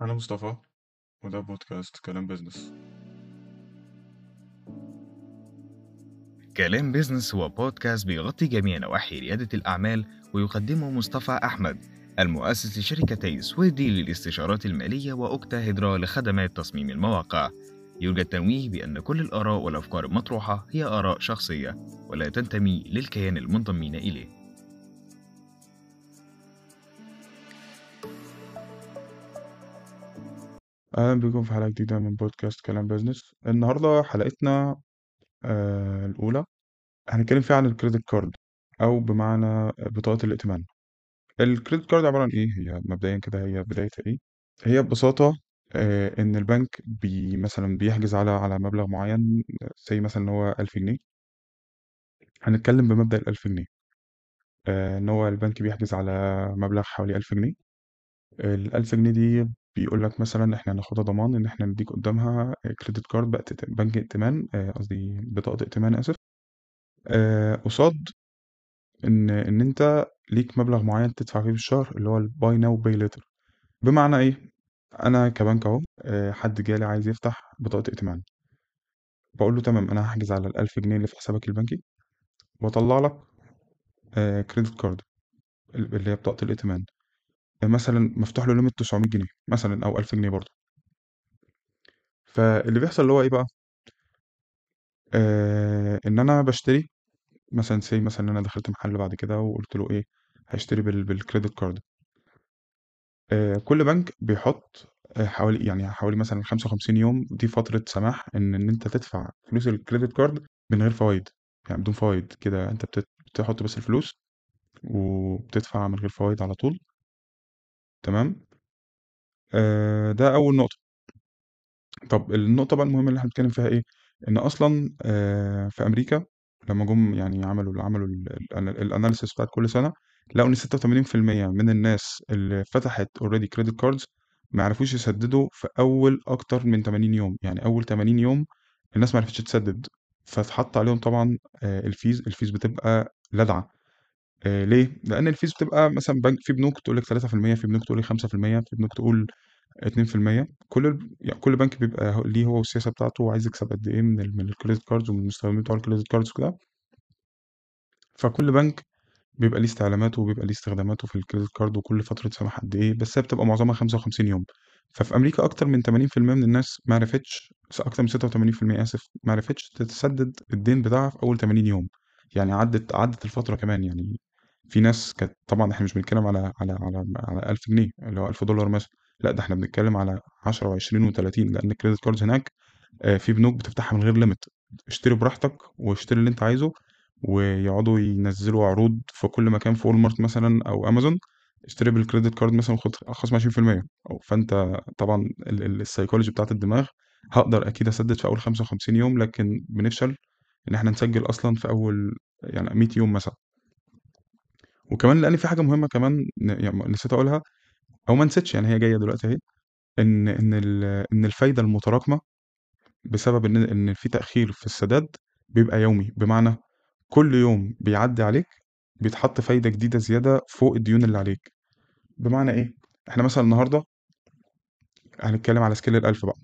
أنا مصطفى وده بودكاست كلام business. كلام business هو بودكاست بيغطي جميع نواحي ريادة الأعمال ويقدمه مصطفى أحمد المؤسس لشركتي سويدي للاستشارات المالية وأوكتا هيدرا لخدمات تصميم المواقع. يوجد تنويه بأن كل الآراء والأفكار المطروحة هي آراء شخصية ولا تنتمي للكيان المنضمين إليه. أهلا بكم في حلقة جديدة من بودكاست كلام business. النهاردة حلقتنا آه الأولى هنتكلم فيها عن ال credit card أو بمعنى بطاقة الائتمان. ال credit card عبارة عن إيه؟ هي مبدئيا كده هي بدايتها إيه؟ هي ببساطة آه إن البنك بي مثلا بيحجز على على مبلغ معين زي مثلا إن هو ألف جنيه. هنتكلم بمبدأ الألف جنيه. آه إن هو البنك بيحجز على مبلغ حوالي ألف جنيه. الألف جنيه دي بيقول لك مثلا إحنا هناخدها ضمان إن إحنا نديك قدامها credit card بقى بنك ائتمان آه، قصدي بطاقة ائتمان آسف. آه، قصاد إن إن أنت ليك مبلغ معين تدفع فيه في الشهر اللي هو ال buy now pay later بمعنى إيه؟ أنا كبنك أهو آه، حد جالي عايز يفتح بطاقة ائتمان. بقول له تمام أنا هحجز على الألف جنيه اللي في حسابك البنكي وأطلع لك credit card اللي هي بطاقة الائتمان. مثلا مفتوح له limit 900 جنيه مثلا أو 1000 جنيه برضه. فاللي بيحصل اللي هو إيه بقى؟ آه إن أنا بشتري مثلا say مثلا إن أنا دخلت محل بعد كده وقلت له إيه هشتري بال بال credit card آه كل بنك بيحط آه حوالي يعني حوالي مثلا 55 يوم دي فترة سماح إن إن أنت تدفع فلوس ال credit card من غير فوائد يعني بدون فوائد كده أنت بتحط بس الفلوس وبتدفع من غير فوائد على طول. تمام؟ آه ده أول نقطة. طب النقطة بقى المهمة اللي إحنا بنتكلم فيها إيه؟ إن أصلا آه في أمريكا لما جم يعني عملوا عملوا ال analysis بتاعت كل سنة لقوا إن 86% من الناس اللي فتحت already credit cards ما عرفوش يسددوا في أول أكتر من 80 يوم. يعني أول 80 يوم الناس ما عرفتش تسدد. فاتحط عليهم طبعا ال fees ال fees بتبقى لدعة. آه، ليه؟ لأن ال fees بتبقى مثلا بنك في بنوك تقول لك 3% في بنوك تقول لك 5% في بنوك تقول 2% كل. يعني كل بنك بيبقى ليه هو والسياسة بتاعته وعايز يكسب قد إيه من. من ال credit cards ومن المستخدمين بتوع ال credit cards وكده فكل بنك بيبقى ليه استعلاماته وبيبقى ليه استخداماته في ال credit card وكل فترة سماح قد إيه بس هي بتبقى معظمها 55 يوم ففي أمريكا أكتر من 80% من الناس ما عرفتش أكتر من 86% آسف ما عرفتش تسدد الدين بتاعها في أول 80 يوم يعني عدت عدت الفترة كمان يعني في ناس كانت طبعا إحنا مش بنتكلم على على على على 1000 جنيه اللي هو 1000 دولار مثلا لأ ده إحنا بنتكلم على 10 و20 و30 لأن ال credit cards هناك آه، في بنوك بتفتحها من غير limit اشتري براحتك واشتري اللي أنت عايزه ويقعدوا ينزلوا عروض في كل مكان في وول مارت مثلا أو امازون اشتري بال credit card مثلا وخد خصم 20% أو فأنت طبعا ال- ال- السيكولوجي بتاعت الدماغ هقدر أكيد أسدد في أول 55 يوم لكن بنفشل إن إحنا نسدد أصلا في أول يعني 100 يوم مثلا. وكمان لأن في حاجة مهمة كمان يعني نسيت أقولها. أو ما نسيتش يعني هي جاية دلوقتي أهي. إن إن ال- إن الفايدة المتراكمة بسبب إن إن في تأخير في السداد بيبقى يومي. بمعنى كل يوم بيعدي عليك بيتحط فايدة جديدة زيادة فوق الديون اللي عليك. بمعنى إيه؟ إحنا مثلا النهاردة هنتكلم على scale الألف بقى.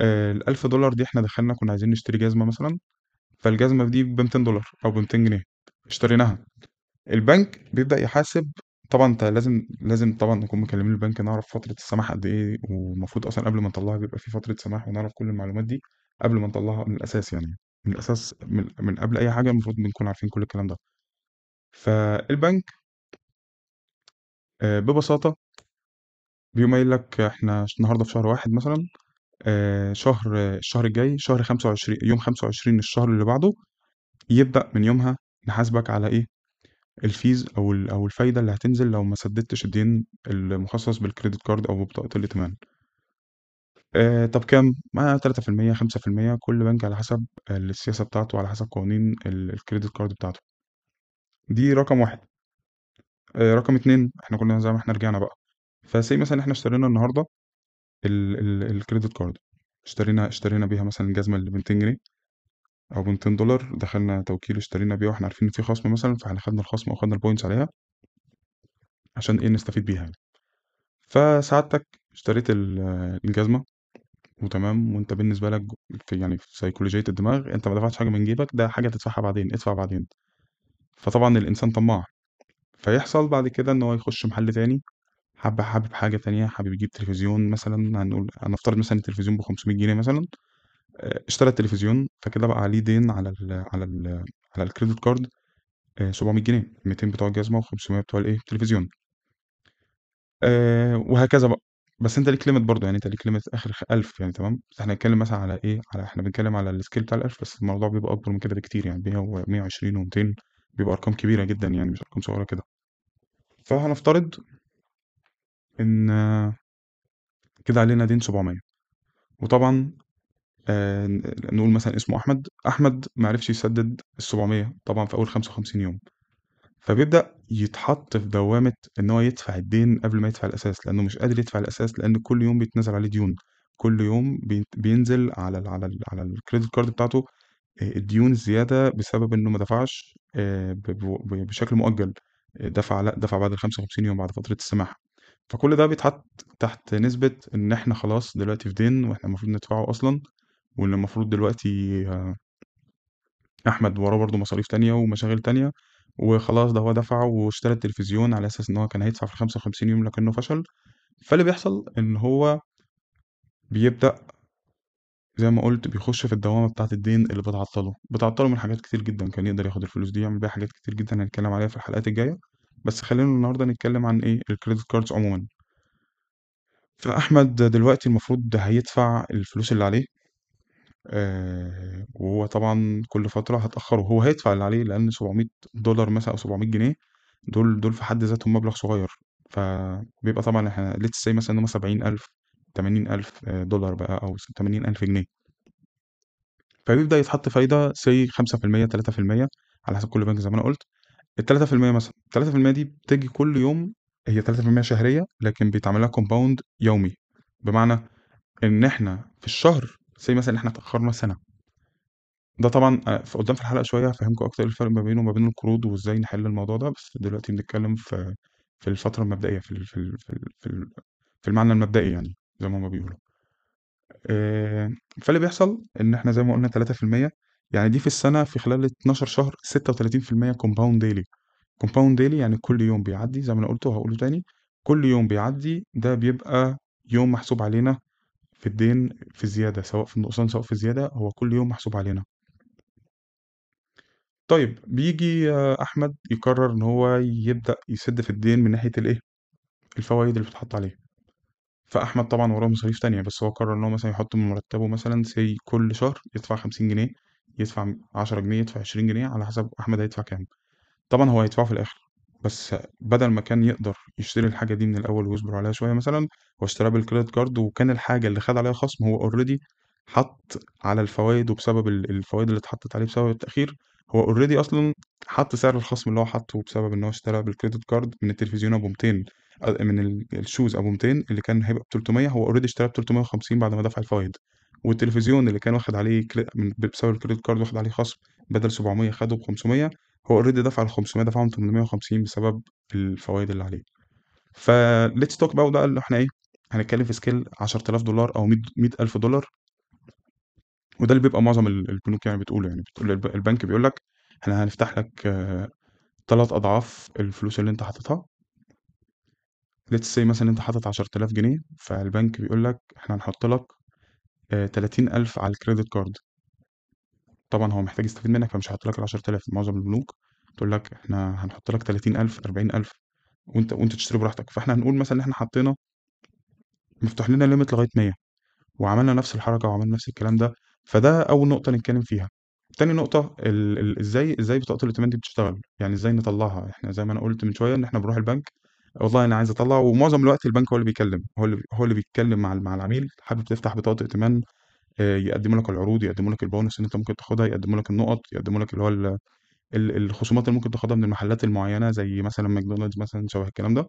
آه الألف دولار دي إحنا دخلنا كنا عايزين نشتري جزمة مثلا فالجزمة دي ب 200 دولار أو ب 200 جنيه اشتريناها. البنك بيبدأ يحاسب. طبعا أنت لازم لازم طبعا نكون مكلمين البنك نعرف فترة السماح قد إيه والمفروض أصلا قبل ما نطلعها بيبقى في فترة سماح ونعرف كل المعلومات دي قبل ما نطلعها من الأساس يعني. من الأساس من, من قبل أي حاجة المفروض بنكون عارفين كل الكلام ده. فالبنك آه، ببساطة بيقوم قايل لك إحنا النهارده في شهر واحد مثلا آه، شهر الشهر الجاي شهر 25 يوم 25 الشهر اللي بعده يبدأ من يومها نحاسبك على إيه؟ ال fees أو ال- أو الفايدة اللي هتنزل لو ما سددتش الدين المخصص بال credit card أو ببطاقة الائتمان آه طب كام؟ ما 3% 5% كل بنك على حسب السياسة بتاعته على حسب قوانين ال- ال credit card بتاعته. دي رقم واحد. آه رقم اتنين إحنا كنا زي ما إحنا رجعنا بقى. فسي مثلا إحنا اشترينا النهارده ال ال ال credit card اشترينا اشترينا بيها مثلا الجزمة اللي ب 200 جنيه. أو ب 200 دولار دخلنا توكيل اشترينا بيها وإحنا عارفين إن في خصم مثلا فإحنا خدنا الخصم أو خدنا ال points عليها عشان إيه نستفيد بيها يعني. فسعادتك اشتريت ال الجزمة وتمام، وأنت بالنسبة لك في يعني في سيكولوجية الدماغ أنت ما دفعتش حاجة من جيبك، ده حاجة هتدفعها بعدين، ادفع بعدين. فطبعًا الإنسان طماع، فيحصل بعد كده إن هو يخش محل تاني، حب حابب حاجة تانية، حابب يجيب تلفزيون مثلًا هنقول هنفترض مثلًا التلفزيون ب500 جنيه مثلًا، آآ اشترى التلفزيون، فكده بقى عليه دين على ال على ال على card آآ 700 جنيه، 200 بتوع الجزمة و500 بتوع الإيه، التلفزيون. آآ وهكذا بقى، بس أنت ليك limit برضه، يعني أنت ليك limit آخر خ 1000 يعني تمام، بس إحنا هنتكلم مثلًا على إيه، على إحنا بنتكلم على الscale بتاع ال1000 بس الموضوع بيبقى أكبر من كده بكتير يعني 100 و 120 و200 بيبقى أرقام كبيرة جدًا يعني مش أرقام صغيرة كده. فهنفترض إن كده علينا دين 700 وطبعًا ن نقول مثلًا اسمه أحمد، أحمد ما عرفش يسدد ال700 طبعًا في أول 55 يوم، فبيبدأ يتحط في دوّامة إن هو يدفع الدين قبل ما يدفع الأساس، لأنه مش قادر يدفع الأساس لأن كل يوم بيتنزل عليه ديون، كل يوم بينزل على ال على ال على الcredit card بتاعته آآ الديون الزيادة بسبب إنه ما دفعش ب بشكل مؤجل، آآ دفع لأ، دفع بعد ال55 يوم بعد فترة السماح، فكل ده بيتحط تحت نسبة إن إحنا خلاص دلوقتي في دين وإحنا المفروض ندفعه أصلًا، وإن المفروض دلوقتي أحمد وراه برضه مصاريف تانية ومشاغل تانية، وخلاص ده هو دفع واشترى التلفزيون على أساس إن هو كان هيدفع في ال55 يوم لكنه فشل، فاللي بيحصل إن هو بيبدأ زي ما قُلت بيخش في الدوامة بتاعة الدين اللي بتعطّله، بتعطّله من حاجات كتير جدًا، كان يقدر ياخد الفلوس دي يعمل بيها حاجات كتير جدًا هنتكلم عليها في الحلقات الجاية، بس خلّينا النهارده نتكلم عن إيه، الcredit cards عمومًا. فأحمد دلوقتي المفروض هيدفع الفلوس اللي عليه. آآ وهو طبعًا كل فترة هتأخّره، هو هيدفع اللي عليه لأن 700$ مثلًا أو 700 جنيه دول دول في حد ذاتهم مبلغ صغير، فبيبقى طبعًا إحنا let's say مثلًا إن هُم 70.000 80.000 آآ دولار بقى أو س 80.000 جنيه. فبيبدأ يتحط فايدة say 5% 3% على حسب كل بنك زي ما أنا قُلت، ال3% مثلًا، ال3% دي بتيجي كل يوم هي 3% شهرية لكن بيتعمل لها compound يومي، بمعنى إن إحنا في الشهر say مثلًا إن إحنا اتأخرنا سنة. ده طبعًا آآ في قدّام في الحلقة شوية هافهّمكم أكتر إيه الفرق ما بينه وما بين القروض وإزاي نحل الموضوع ده، بس دلوقتي بنتكلم في في الفترة المبدئية في ال في ال في ال في ال في المعنى المبدئي يعني زي ما هُم بيقولوا. آآ فاللي بيحصل إن إحنا زي ما قُلنا 3% يعني دي في السنة في خلال 12 شهر 36% compound daily compound daily يعني كل يوم بيعدّي زي ما أنا قُلت وهاقوله تاني، كل يوم بيعدّي ده بيبقى يوم محسوب علينا في الدين في الزيادة، سواء في النقصان سواء في الزيادة، هو كل يوم محسوب علينا. طيب بييجي أحمد يقرر إن هو يبدأ يسِد في الدين من ناحية الإيه، الفوايد اللي بتتحط عليه. فأحمد طبعًا وراه مصاريف تانية، بس هو قرر إن هو مثلًا يحط من مرتبه مثلًا say كل شهر يدفع 50 جنيه، يدفع 10 جنيه، يدفع 20 جنيه، على حسب أحمد هيدفع كام. طبعًا هو هيدفعه في الآخر، بس بدل ما كان يقدر يشتري الحاجة دي من الأول ويصبر عليها شوية مثلًا، هو اشتراها بال credit card وكان الحاجة اللي خَد عليها خصم هو already حَط على الفوايد وبسبب ال الفوايد اللي اتحطت عليه بسبب التأخير، هو already أصلًا حَط سعر الخصم اللي هو حاطّه بسبب إن هو اشترى بال credit card من التلفزيون أبو 200 آآ من ال ال shoes أبو 200 اللي كان هيبقى ب300 هو already اشتراه ب350 بعد ما دفع الفوايد، والتلفزيون اللي كان واخد عليه بسبب الcredit card واخد عليه خصم بدل 700 خَده ب500 هو already دفع ال500 دفعهم 850 بسبب الفوايد اللي عليه. فlet's talk about بقى اللي إحنا إيه، هنتكلم في scale $10,000 أو مِيّة مِيّة ألف دولار. وده اللي بيبقى معظم ال البنوك يعني بتقوله يعني، بتقول الب البنك بيقول لك إحنا هنفتح لك 3 أضعاف الفلوس اللي أنت حاططها. let's say مثلًا أنت حاطط 10.000 جنيه، فالبنك بيقول لك إحنا هنحط لك آآ 30.000 على الcredit card. طبعًا هو محتاج يستفيد منك فمش هيحط لك ال10.000 معظم البنوك تقول لك إحنا هنحط لك 30.000 40.000 وأنت وأنت تشتري براحتك، فإحنا هنقول مثلًا إن إحنا حطينا مفتوح لنا limit لغاية 100 وعملنا نفس الحركة وعملنا نفس الكلام ده، فده أول نقطة نتكلم فيها. تاني نقطة ال ال إزاي إزاي بطاقة الائتمان دي بتشتغل، يعني إزاي نطلّعها، إحنا زي ما أنا قُلت من شوية إن إحنا بنروح البنك والله أنا عايز أطلّع ومعظم الوقت البنك هو اللي بيكلم، هو اللي هو اللي بيتكلم مع مع العميل. حابب تفتح بطاقة ائتمان آآ يقدموا لك العروض، يقدموا لك البونص اللي أنت ممكن تاخدها، يقدموا لك النقط، يقدموا لك اللي هو ال ال الخصومات اللي ممكن تاخدها من المحلات المعينة زي مثلًا ماكدونالدز مثلًا شبه الكلام ده.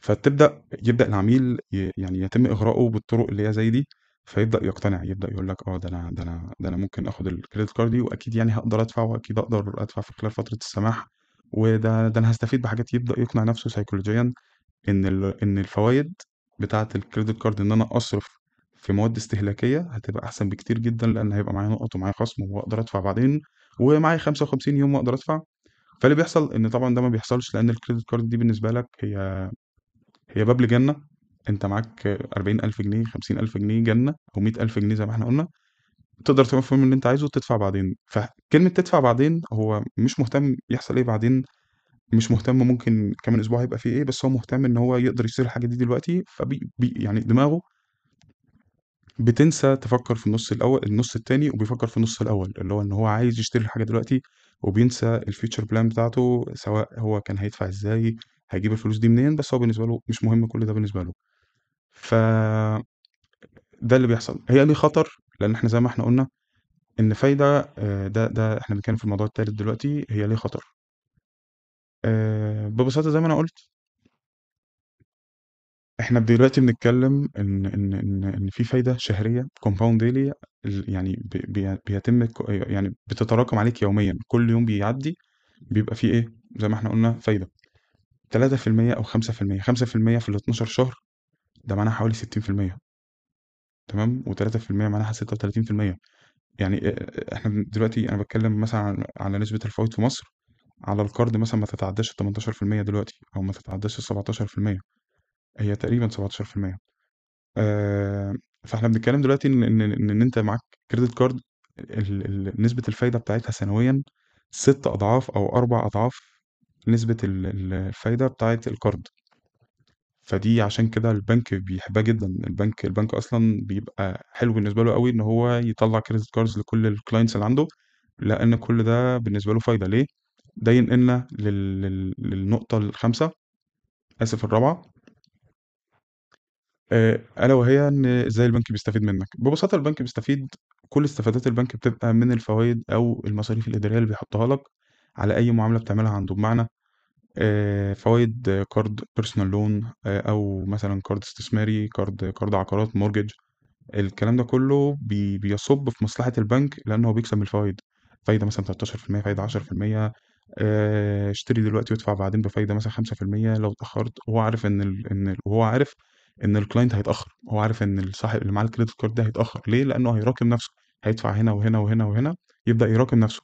فتبدأ يبدأ العميل يعني يتم إغراؤه بالطرق اللي هي زي دي، فيبدأ يقتنع، يبدأ يقول لك آه ده أنا ده أنا ده أنا ممكن آخد الcredit card دي وأكيد يعني هاقدر أدفع وأكيد أقدر أدفع في خلال فترة السماح، وده ده أنا هاستفيد بحاجات، يبدأ يقنع نفسه سيكولوجيًا إن إن الفوايد بتاعة ال credit card إن أنا أصرف في مواد استهلاكية هتبقى أحسن بكتير جدًا، لإن هيبقى معايا نُقَط ومعايا خصم وأقدر أدفع بعدين، ومعايا 55 يوم وأقدر أدفع. فاللي بيحصل إن طبعًا ده ما بيحصلش لإن ال credit card دي بالنسبة لك هي هي باب لجنة، أنت معاك 40.000 جنيه، 50.000 جنيه جنة أو 100.000 جنيه زي ما إحنا قُلنا، تقدر تعمل فيهم اللي أنت عايزه وتدفع بعدين. فكلمة تدفع بعدين هو مش مهتم يحصل إيه بعدين، مش مهتم ممكن كمان أسبوع هيبقى في إيه، بس هو مهتم إن هو يقدر يشتري الحاجة دي دلوقتي، فبي بي يعني دماغه بتنسى تفكّر في النُص الأول النُص التاني وبيفكّر في النُص الأول، اللي هو إن هو عايز يشتري الحاجة دلوقتي وبينسى الfuture plan بتاعته، سواء هو كان هيدفع إزاي، هيجيب الفلوس دي منين، بس هو بالنسبة له مش مهم كل ده بالنسبة له. ف ده اللي بيحصل. هي ليه خطر، لإن إحنا زي ما إحنا قُلنا إن فايدة آآ ده ده إحنا بنتكلم في الموضوع التالت دلوقتي، هي ليه خطر. آآ ببساطة زي ما أنا قُلت إحنا دلوقتي بنتكلم إن إن إن إن في فايدة شهرية daily ال يعني بيتم يعني بتتراكم عليك يوميًا، كل يوم بيعدّي بيبقى في إيه، زي ما إحنا قُلنا فايدة. 3% أو 5%، 5% في ال12 شهر ده معناها حوالي 60% تمام، و3% معناها 36%. يعني إحنا دلوقتي أنا باتكلم مثلًا على نسبة الفوايد في مصر، على القرض مثلًا ما تتعداش ال18% دلوقتي أو ما تتعداش ال17%، هي تقريبًا 17%. آآ فإحنا بنتكلم دلوقتي إن إن إن إن أنت معاك credit card ال ال نسبة الفايدة بتاعتها سنويًا 6 أضعاف أو 4 أضعاف نسبة ال ال الفايدة بتاعة القرض. فدي عشان كده البنك بيحبها جدًا، البنك البنك أصلًا بيبقى حلو بالنسبة له أوي إن هو يطلّع credit cards لكل الclients اللي عنده، لإن كل ده بالنسبة له فايدة، ليه؟ ده ينقلنا لل لل للنقطة الخامسة آسف الرابعة. آآ ألا وهي إن إزاي البنك بيستفيد منّك. ببساطة البنك بيستفيد كل استفادات البنك بتبقى من الفوايد أو المصاريف الإدارية اللي بيحطّها لك على أي معاملة بتعملها عنده، بمعنى آآ فوايد قرض personal loan آآ أو مثلًا قرض استثماري، قرض قرض عقارات mortgage الكلام ده كلّه بي بيصُب في مصلحة البنك لإن هو بيكسب من الفوايد، فايدة مثلًا 13%، فايدة 10%، آآ اشتري دلوقتي وادفع بعدين بفايدة مثلًا 5% لو اتأخّرت، وهو عارف إن ال إن ال وهو عارف إن الclient هيتأخّر، هو عارف إن الصاحب اللي معاه الcredit card ده هيتأخّر، ليه؟ لإنه هيراكم نَفْسه، هيدفع هنا وهنا وهنا وهنا، يبدأ يراكم نَفْسه.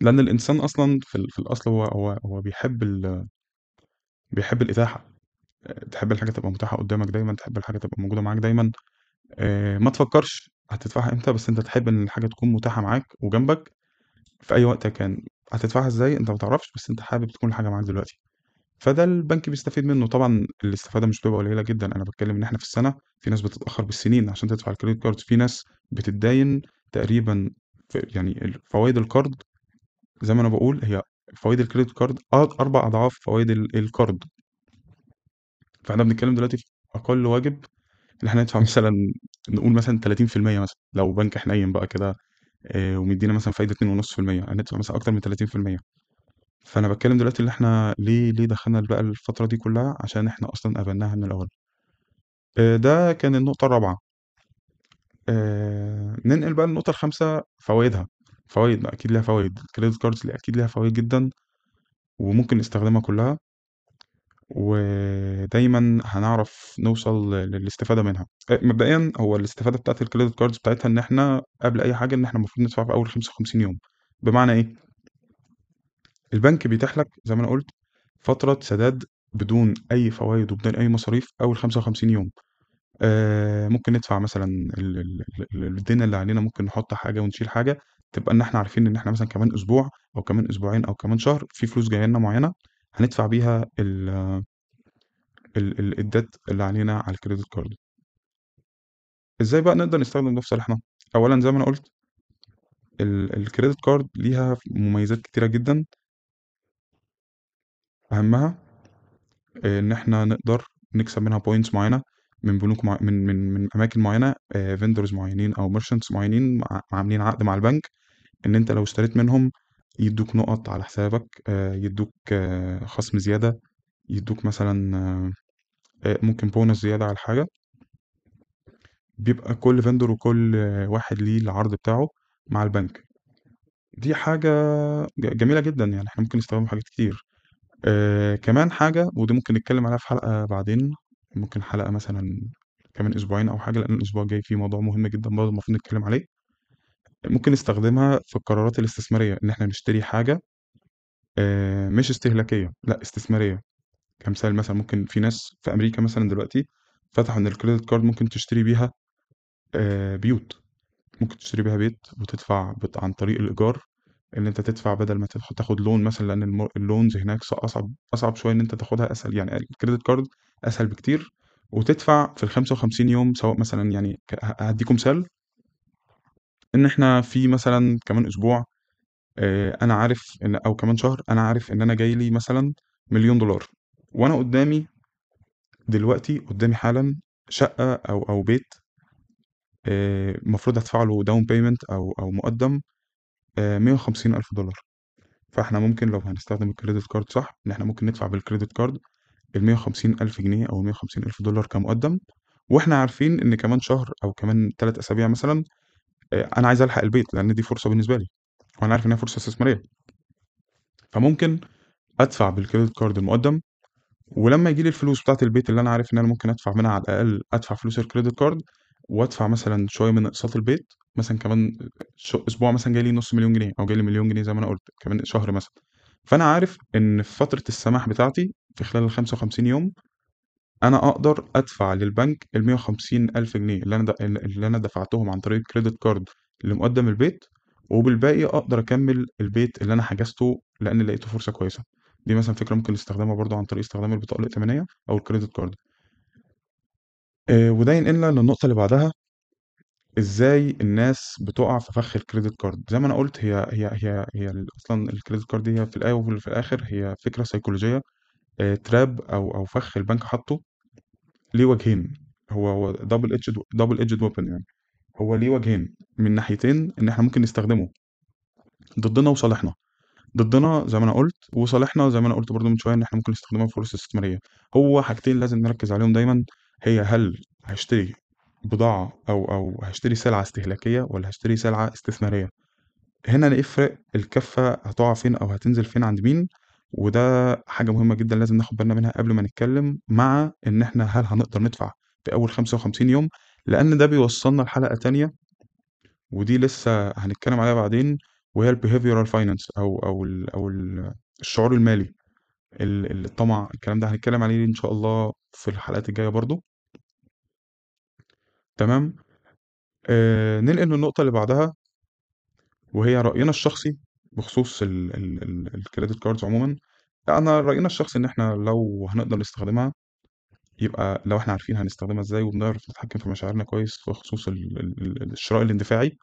لإن الإنسان أصلًا في في الأصل هو هو هو بيحب ال بيحب الإتاحة، آآ تحب الحاجة تبقى متاحة قدّامك دايمًا، تحب الحاجة تبقى موجودة معاك دايمًا، آآ ما تفكّرش هتدفعها إمتى، بس أنت تحب إن الحاجة تكون متاحة معاك وجنبك. في أي وقت كان، هتدفعها إزاي؟ أنت ما تعرفش، بس أنت حابب تكون الحاجة معاك دلوقتي. فده البنك بيستفيد منّه، طبعًا الاستفادة مش بتبقى قليلة جدًا، أنا باتكلم إن إحنا في السنة في ناس بتتأخّر بالسنين عشان تدفع الcredit cards، في ناس بتتداين تقريبًا يعني فوايد القرض زي ما أنا باقول هي فوايد card أ 4 أضعاف فوايد ال القرض. فإحنا بنتكلم دلوقتي في أقل واجب إن إحنا ندفع مثلًا نقول مثلًا 30% مثلًا، لو بنك حنيّن بقى كده آآ ومدّينا مثلًا فايدة 2.5% هندفع مثلًا أكتر من 30%. فأنا باتكلم دلوقتي اللي إحنا ليه ليه دخلنا بقى الفترة دي كلّها، عشان إحنا أصلًا قبلناها من الأول. آآ ده كان النقطة الرابعة. آآ ننقل بقى للنقطة الخامسة فوايدها، فوايد أكيد ليها فوايد، ال credit cards دي أكيد ليها فوايد جدًا وممكن نستخدمها كلّها، ودايمًا هنعرف نوصل للاستفادة منها. آآ مبدئيًا هو الاستفادة بتاعة ال credit cards بتاعتها إن إحنا قبل أي حاجة إن إحنا المفروض ندفع في أول 55 يوم، بمعنى إيه؟ البنك بيتيح لك زي ما أنا قُلت فترة سداد بدون أي فوايد وبدون أي مصاريف أول 55 يوم. آآ ممكن ندفع مثلًا ال ال ال الدين اللي علينا، ممكن نحُط حاجة ونشيل حاجة، تبقى إن إحنا عارفين إن إحنا مثلًا كمان أسبوع أو كمان أسبوعين أو كمان شهر في فلوس جاية لنا معيّنة هندفع بيها ال ال اللي علينا على الcredit card. إزاي بقى نقدر نستخدم ده في صالحنا؟ أولًا زي ما أنا قُلت ال الcredit card ليها مميزات كتيرة جدًا. أهمها آآ إن إحنا نقدر نكسب منها points معيّنة من بنوك مع من من من أماكن معيّنة آآ vendors معيّنين أو merchants معيّنين مع عاملين عقد مع البنك، إن أنت لو اشتريت منهم يدّوك نُقَط على حسابك، آآ يدّوك خصم زيادة، يدّوك مثلًا ممكن bonus زيادة على الحاجة. بيبقى كل vendor وكل واحد ليه العرض بتاعه مع البنك. دي حاجة جميلة جدًا، يعني إحنا ممكن نستخدمها في حاجات كتير. آآ كمان حاجة ودي ممكن نتكلم عليها في حلقة بعدين، ممكن حلقة مثلًا كمان أسبوعين أو حاجة، لإن الأسبوع الجاي في موضوع مهم جدًا برضه المفروض نتكلم عليه. ممكن نستخدمها في القرارات الاستثمارية، إن إحنا نشتري حاجة آآ مش استهلاكية، لأ استثمارية. كمثال مثلًا ممكن في ناس في أمريكا مثلًا دلوقتي فتحوا إن الcredit card ممكن تشتري بيها آآ بيوت، ممكن تشتري بيها بيت وتدفع عن طريق الإيجار، إن أنت تدفع بدل ما تاخ تاخد loan مثلًا الم الloans هناك ص أصعب أصعب شوية إن أنت تاخدها أسهل. يعني الcredit card أسهل بكتير، وتدفع في ال55 يوم سواء مثلًا يعني ك ه هادّيكم مثال إن إحنا في مثلًا كمان أسبوع آآ أنا عارف إن أو كمان شهر أنا عارف إن أنا جاي لي مثلًا $1.000.000 وأنا قدّامي دلوقتي قدّامي حالًا شقة أو أو بيت المفروض أدفع له down payment أو أو مقدّم. آآ $150,000 فإحنا ممكن لو هنستخدم الcredit card صح، إن إحنا ممكن ندفع بالcredit card ال150,000 جنيه أو $150,000 كمقدّم، وإحنا عارفين إن كمان شهر أو كمان 3 أسابيع مثلًا آآ أنا عايز ألحق البيت، لإن دي فرصة بالنسبة لي، وأنا عارف إن هي فرصة استثمارية. فممكن أدفع بالcredit card المقدّم، ولمّا ييجي لي الفلوس بتاعة البيت اللي أنا عارف إن أنا ممكن أدفع منها على الأقل أدفع فلوس الcredit card وأدفع مثلًا شوية من أقساط البيت، مثلًا كمان أسبوع مثلًا جاي لي نُص مليون جنيه أو جاي لي مليون جنيه زي ما أنا قُلت، كمان شهر مثلًا. فأنا عارف إن في فترة السماح بتاعتي في خلال ال55 يوم، أنا أقدر أدفع للبنك ال150,000 جنيه اللي أنا اللي أنا دفعتهم عن طريق الcredit card لمقدّم البيت، وبالباقي أقدر أكمّل البيت اللي أنا حجزته لإن لقيته فرصة كويسة. دي مثلًا فكرة ممكن نستخدمها برضه عن طريق استخدام البطاقة الائتمانية أو الcredit card. آآ وده ينقلنا للنقطة اللي بعدها، إزاي الناس بتُقع في فخ الcredit card. زي ما أنا قُلت هي هي هي هي أصلًا card دي هي في الأول وفي الآخر هي فكرة سيكولوجية آآ trap أو أو فخ البنك حاطّه ليه وجهين، هو هو double edged double edged weapon يعني. هو ليه وجهين من ناحيتين إن إحنا ممكن نستخدمه ضدنا وصالحنا. ضدنا زي ما أنا قُلت، وصالحنا زي ما أنا قُلت برضه من شوية إن إحنا ممكن نستخدمها في فرص استثمارية. هو حاجتين لازم نركّز عليهم دايمًا، هي هل هاشتري بضاعة أو أو هاشتري سلعة استهلاكية والّا هاشتري سلعة استثمارية؟ هنا نفرق الكَفّة هتُقع فين أو هتنزل فين عند مين، وده حاجة مهمة جدًا لازم ناخد بالنا منها قبل ما نتكلم، مع إن إحنا هل هنقدر ندفع في أول 55 يوم؟ لإن ده بيوصّلنا لحلقة تانية ودي لسه هنتكلم عليها بعدين، وهي الbehavioral finance أو أو ال أو ال الشعور المالي، ال الطمع، الكلام ده هنتكلم عليه إن شاء الله في الحلقات الجاية برضه. تمام؟ آآ ننقل للنقطة اللي بعدها وهي رأينا الشخصي بخصوص ال ال ال الcredit cards عمومًا. أنا رأينا الشخصي إن إحنا لو هنقدر نستخدمها، يبقى لو إحنا عارفين هنستخدمها إزاي وبنعرف نتحكم في مشاعرنا كويس بخصوص ال ال ال الشراء الاندفاعي،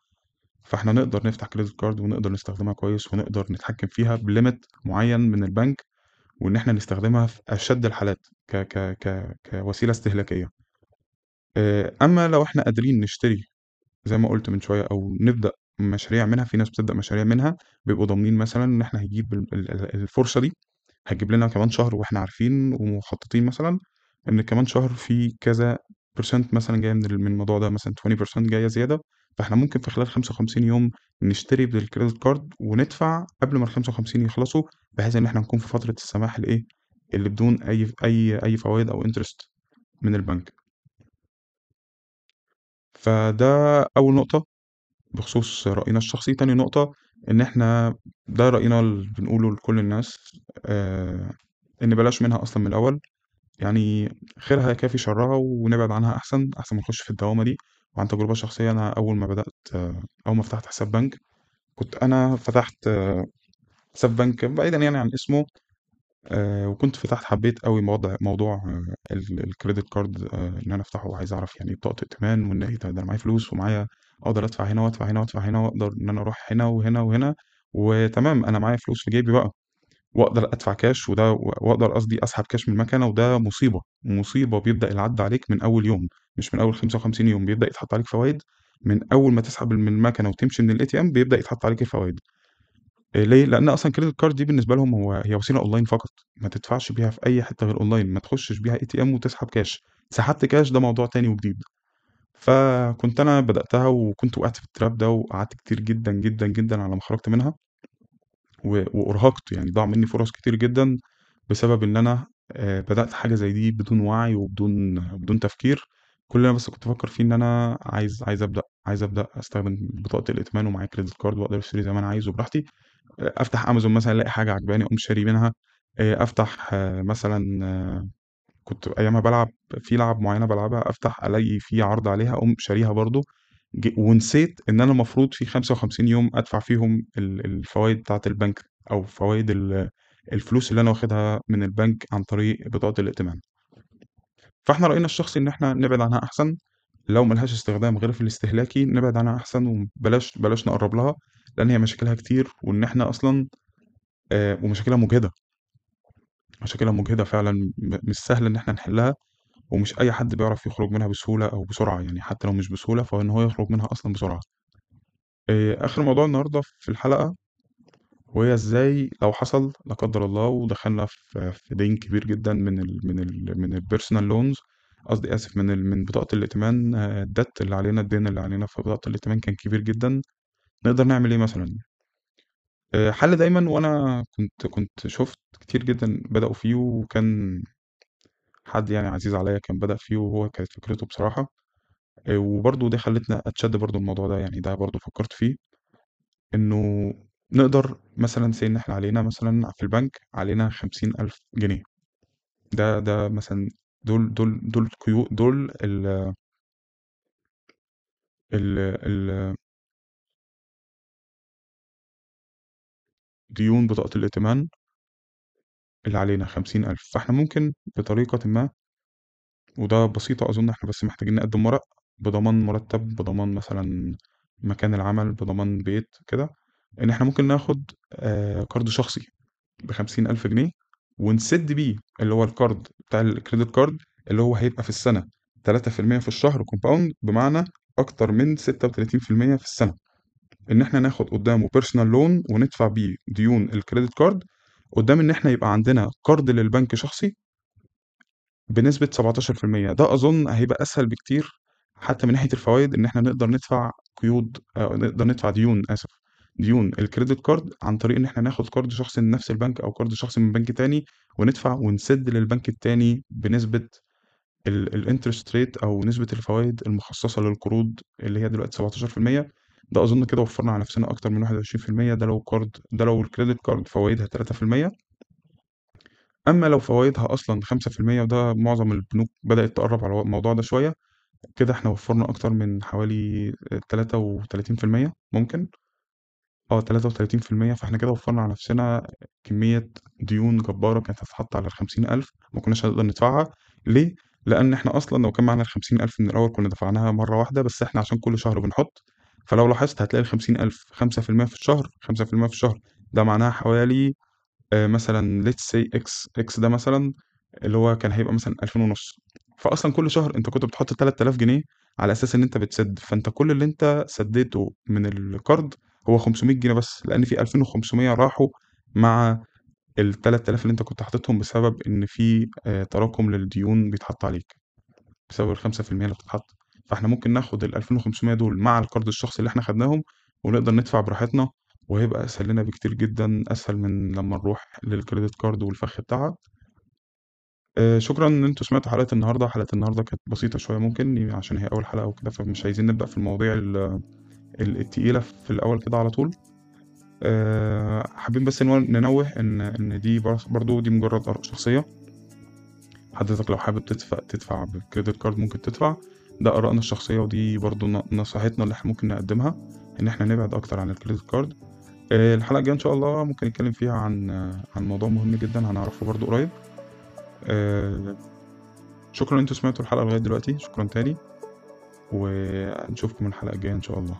فإحنا نقدر نفتح credit card ونقدر نستخدمها كويس ونقدر نتحكم فيها بlimit معيّن من البنك، وإن إحنا نستخدمها في أشد الحالات ك ك ك كوسيلة استهلاكية. آآ أمّا لو إحنا قادرين نشتري زي ما قُلت من شوية أو نبدأ مشاريع منها، في ناس بتبدأ مشاريع منها بيبقوا ضامنين مثلًا إن إحنا ال الفرصة دي هتجيب لنا كمان شهر وإحنا عارفين ومخططين مثلًا إن كمان شهر في كذا percent مثلًا جاية من من الموضوع ده مثلًا 20% جاية زيادة، فإحنا ممكن في خلال 55 يوم نشتري بالcredit card وندفع قبل ما ال55 يخلصوا، بحيث إن إحنا نكون في فترة السماح الإيه، اللي بدون أي أي أي فوايد أو interest من البنك. فده أول نقطة بخصوص رأينا الشخصي. تاني نقطة إن إحنا ده رأينا اللي بنقوله لكل الناس آآ إن بلاش منها أصلًا من الأول، يعني خيرها يكافي شرّها ونبعد عنها أحسن، أحسن ما نخش في الدوامة دي. وعن تجربة شخصية أنا أول ما بدأت أول ما فتحت حساب بنك، كنت أنا فتحت حساب بنك بعيدًا يعني عن اسمه آآ وكنت فتحت حبيت أوي موضع موضوع ال الcredit card آآ إن أنا أفتحه وعايز أعرف يعني إيه بطاقة ائتمان وإن إيه ده، أنا معايا فلوس ومعايا أقدر أدفع هنا وأدفع هنا وأدفع هنا وأقدر إن أنا أروح هنا وهنا وهنا وتمام، أنا معايا فلوس في جيبي بقى وأقدر أدفع كاش وده وأقدر قصدي أسحب كاش من المكنة وده مصيبة، مصيبة بيبدأ العَد عليك من أول يوم، مش من أول 55 يوم، بيبدأ يتحط عليك فوايد من أول ما تسحب من المكنة وتمشي من الATM بيبدأ يتحط عليك الفوايد. آآ ليه؟ لإن أصلًا الcredit card دي بالنسبة لهم هو هي وسيلة online فقط، ما تدفعش بيها في أي حتة غير online، ما تخشش بيها ATM وتسحب كاش، سحبت كاش ده موضوع تاني وجديد. فكنت أنا بدأتها وكنت وقعت في الtrap ده وقعدت كتير جدًا، جدًا، جدًا على ما خرجت منها. و وأُرهقت، يعني ضاع مني فرص كتير جدًا بسبب إن أنا آآ بدأت حاجة زي دي بدون وعي وبدون بدون تفكير، كل اللي أنا بس كنت بافكّر فيه إن أنا عايز عايز أبدأ عايز أبدأ أستخدم بطاقة الائتمان ومعايا credit card وأقدر أشتري زي ما أنا عايز وبراحتي، آآ أفتح أمازون مثلًا ألاقي حاجة عاجباني أقوم شاري منها، آآ أفتح مثلًا كنت أيامها بالعب في لعب معيّنة بالعبها أفتح ألاقي في عرض عليها أقوم شاريها برضه، ج ونسيت إن أنا المفروض في 55 يوم أدفع فيهم ال الفوايد بتاعة البنك أو فوايد ال الفلوس اللي أنا واخدها من البنك عن طريق بطاقة الائتمان. فإحنا رأينا الشخصي إن إحنا نبعد عنها أحسن، لو ما لهاش استخدام غير في الاستهلاكي نبعد عنها أحسن وبلاش بلاش نقرّب لها، لإن هي مشاكلها كتير وإن إحنا أصلًا آآ ومشاكلها مُجهدة. مشاكلها مُجهدة فعلًا مش سهل إن إحنا نحلّها، ومش أي حد بيعرف يخرج منها بسهولة أو بسرعة، يعني حتى لو مش بسهولة فهو إن هو يخرج منها أصلًا بسرعة. آآ آخر موضوع النهارده في الحلقة، وهي إزاي لو حصل لا قدّر الله ودخلنا في في دَيْن كبير جدًا من ال من ال من الpersonal loans قصدي آسف من ال من بطاقة الائتمان الdebt اللي علينا الدين اللي علينا في بطاقة الائتمان كان كبير جدًا، نقدر نعمل إيه مثلًا؟ آآ حل دايمًا وأنا كنت كنت شُفت كتير جدًا بدأوا فيه وكان حد يعني عزيز عليّا كان بدأ فيه وهو كانت فكرته بصراحة، آآ وبرضه دي خلّتني أتشد برضه الموضوع ده، يعني ده برضه فكّرت فيه، إنه نقدر مثلًا say إن إحنا علينا مثلًا في البنك علينا 50.000 جنيه، ده ده مثلًا دول دول دول قيو دول ال ال ال ديون بطاقة الائتمان اللي علينا 50.000 فإحنا ممكن بطريقةٍ ما وده بسيطة أظن إحنا بس محتاجين نقدّم ورق بضمان مرتب، بضمان مثلًا مكان العمل، بضمان بيت كده، إن إحنا ممكن ناخد آآ قرض شخصي ب50.000 جنيه. ونسِد بيه اللي هو القرض بتاع الcredit card اللي هو هيبقى في السنة 3% في الشهر compound بمعنى أكتر من 36% في السنة، إن إحنا ناخد قدّامه personal loan وندفع بيه ديون الcredit card قدّام إن إحنا يبقى عندنا قرض للبنك شخصي بنسبة 17% ده أظن هيبقى أسهل بكتير حتى من ناحية الفوايد إن إحنا نقدر ندفع قيود آآ نقدر ندفع ديون آسف، ديون الcredit card عن طريق إن إحنا ناخد قرض شخصي من نفس البنك أو قرض شخصي من بنك تاني وندفع ونسِد للبنك التاني بنسبة ال الinterest rate أو نسبة الفوايد المخصصة للقروض اللي هي دلوقتي 17% ده أظن كده وفّرنا على نفسنا أكتر من 21% ده لو قرض ده لو الcredit card فوايدها 3%. أمّا لو فوايدها أصلًا 5% وده معظم البنوك بدأت تقرّب على الموضوع ده شوية، كده إحنا وفّرنا أكتر من حوالي 33% ممكن. آه 33% فإحنا كده وفّرنا على نفسنا كمية ديون جبارة كانت هتتحط على ال50.000 ما كناش هنقدر ندفعها، ليه؟ لإن إحنا أصلًا لو كان معانا ال50.000 من الأول كنا دفعناها مرّة واحدة، بس إحنا عشان كل شهر بنحط، فلو لاحظت هتلاقي ال50.000 5% في الشهر، 5% في الشهر. ده معناها حوالي آآ مثلًا let's say X، X ده مثلًا اللي هو كان هيبقى مثلًا 2500 فأصلًا كل شهر أنت كنت بتحط 3000 جنيه على أساس إن أنت بتسِد، فأنت كل اللي أنت سدّيته من القرض هو 500 جنيه بس، لإن في 2500 راحوا مع ال3000 اللي أنت كنت حاططهم بسبب إن في آآ تراكم للديون بيتحط عليك، بسبب ال5% اللي بتتحط، فإحنا ممكن ناخد ال2500 دول مع القرض الشخصي اللي إحنا خدناهم ونقدر ندفع براحتنا وهيبقى أسهل لنا بكتير جدًا، أسهل من لمّا نروح للcredit card والفخ بتاعها. آآ شكرًا إن أنتم سمعتوا حلقة النهارده، حلقة النهارده كانت بسيطة شوية ممكن عشان هي أول حلقة وكده، فمش عايزين نبدأ في المواضيع ال ال التقيلة في الأول كده على طول. آآ حابين بس نو ننوّه إن إن دي بر برضه دي مجرد آراء شخصية. حضرتك لو حابب تدفع تدفع بالcredit card ممكن تدفع، ده آرائنا الشخصية ودي برضه ن نصيحتنا اللي إحنا ممكن نقدّمها، إن إحنا نبعد أكتر عن الcredit card. آآ الحلقة الجاية إن شاء الله ممكن نتكلم فيها عن عن موضوع مهم جدًا هنعرفه برضه قريب. آآ شكرًا أنتم سمعتوا الحلقة لغاية دلوقتي، شكرًا تاني، ونشوفكم الحلقة الجاية إن شاء الله.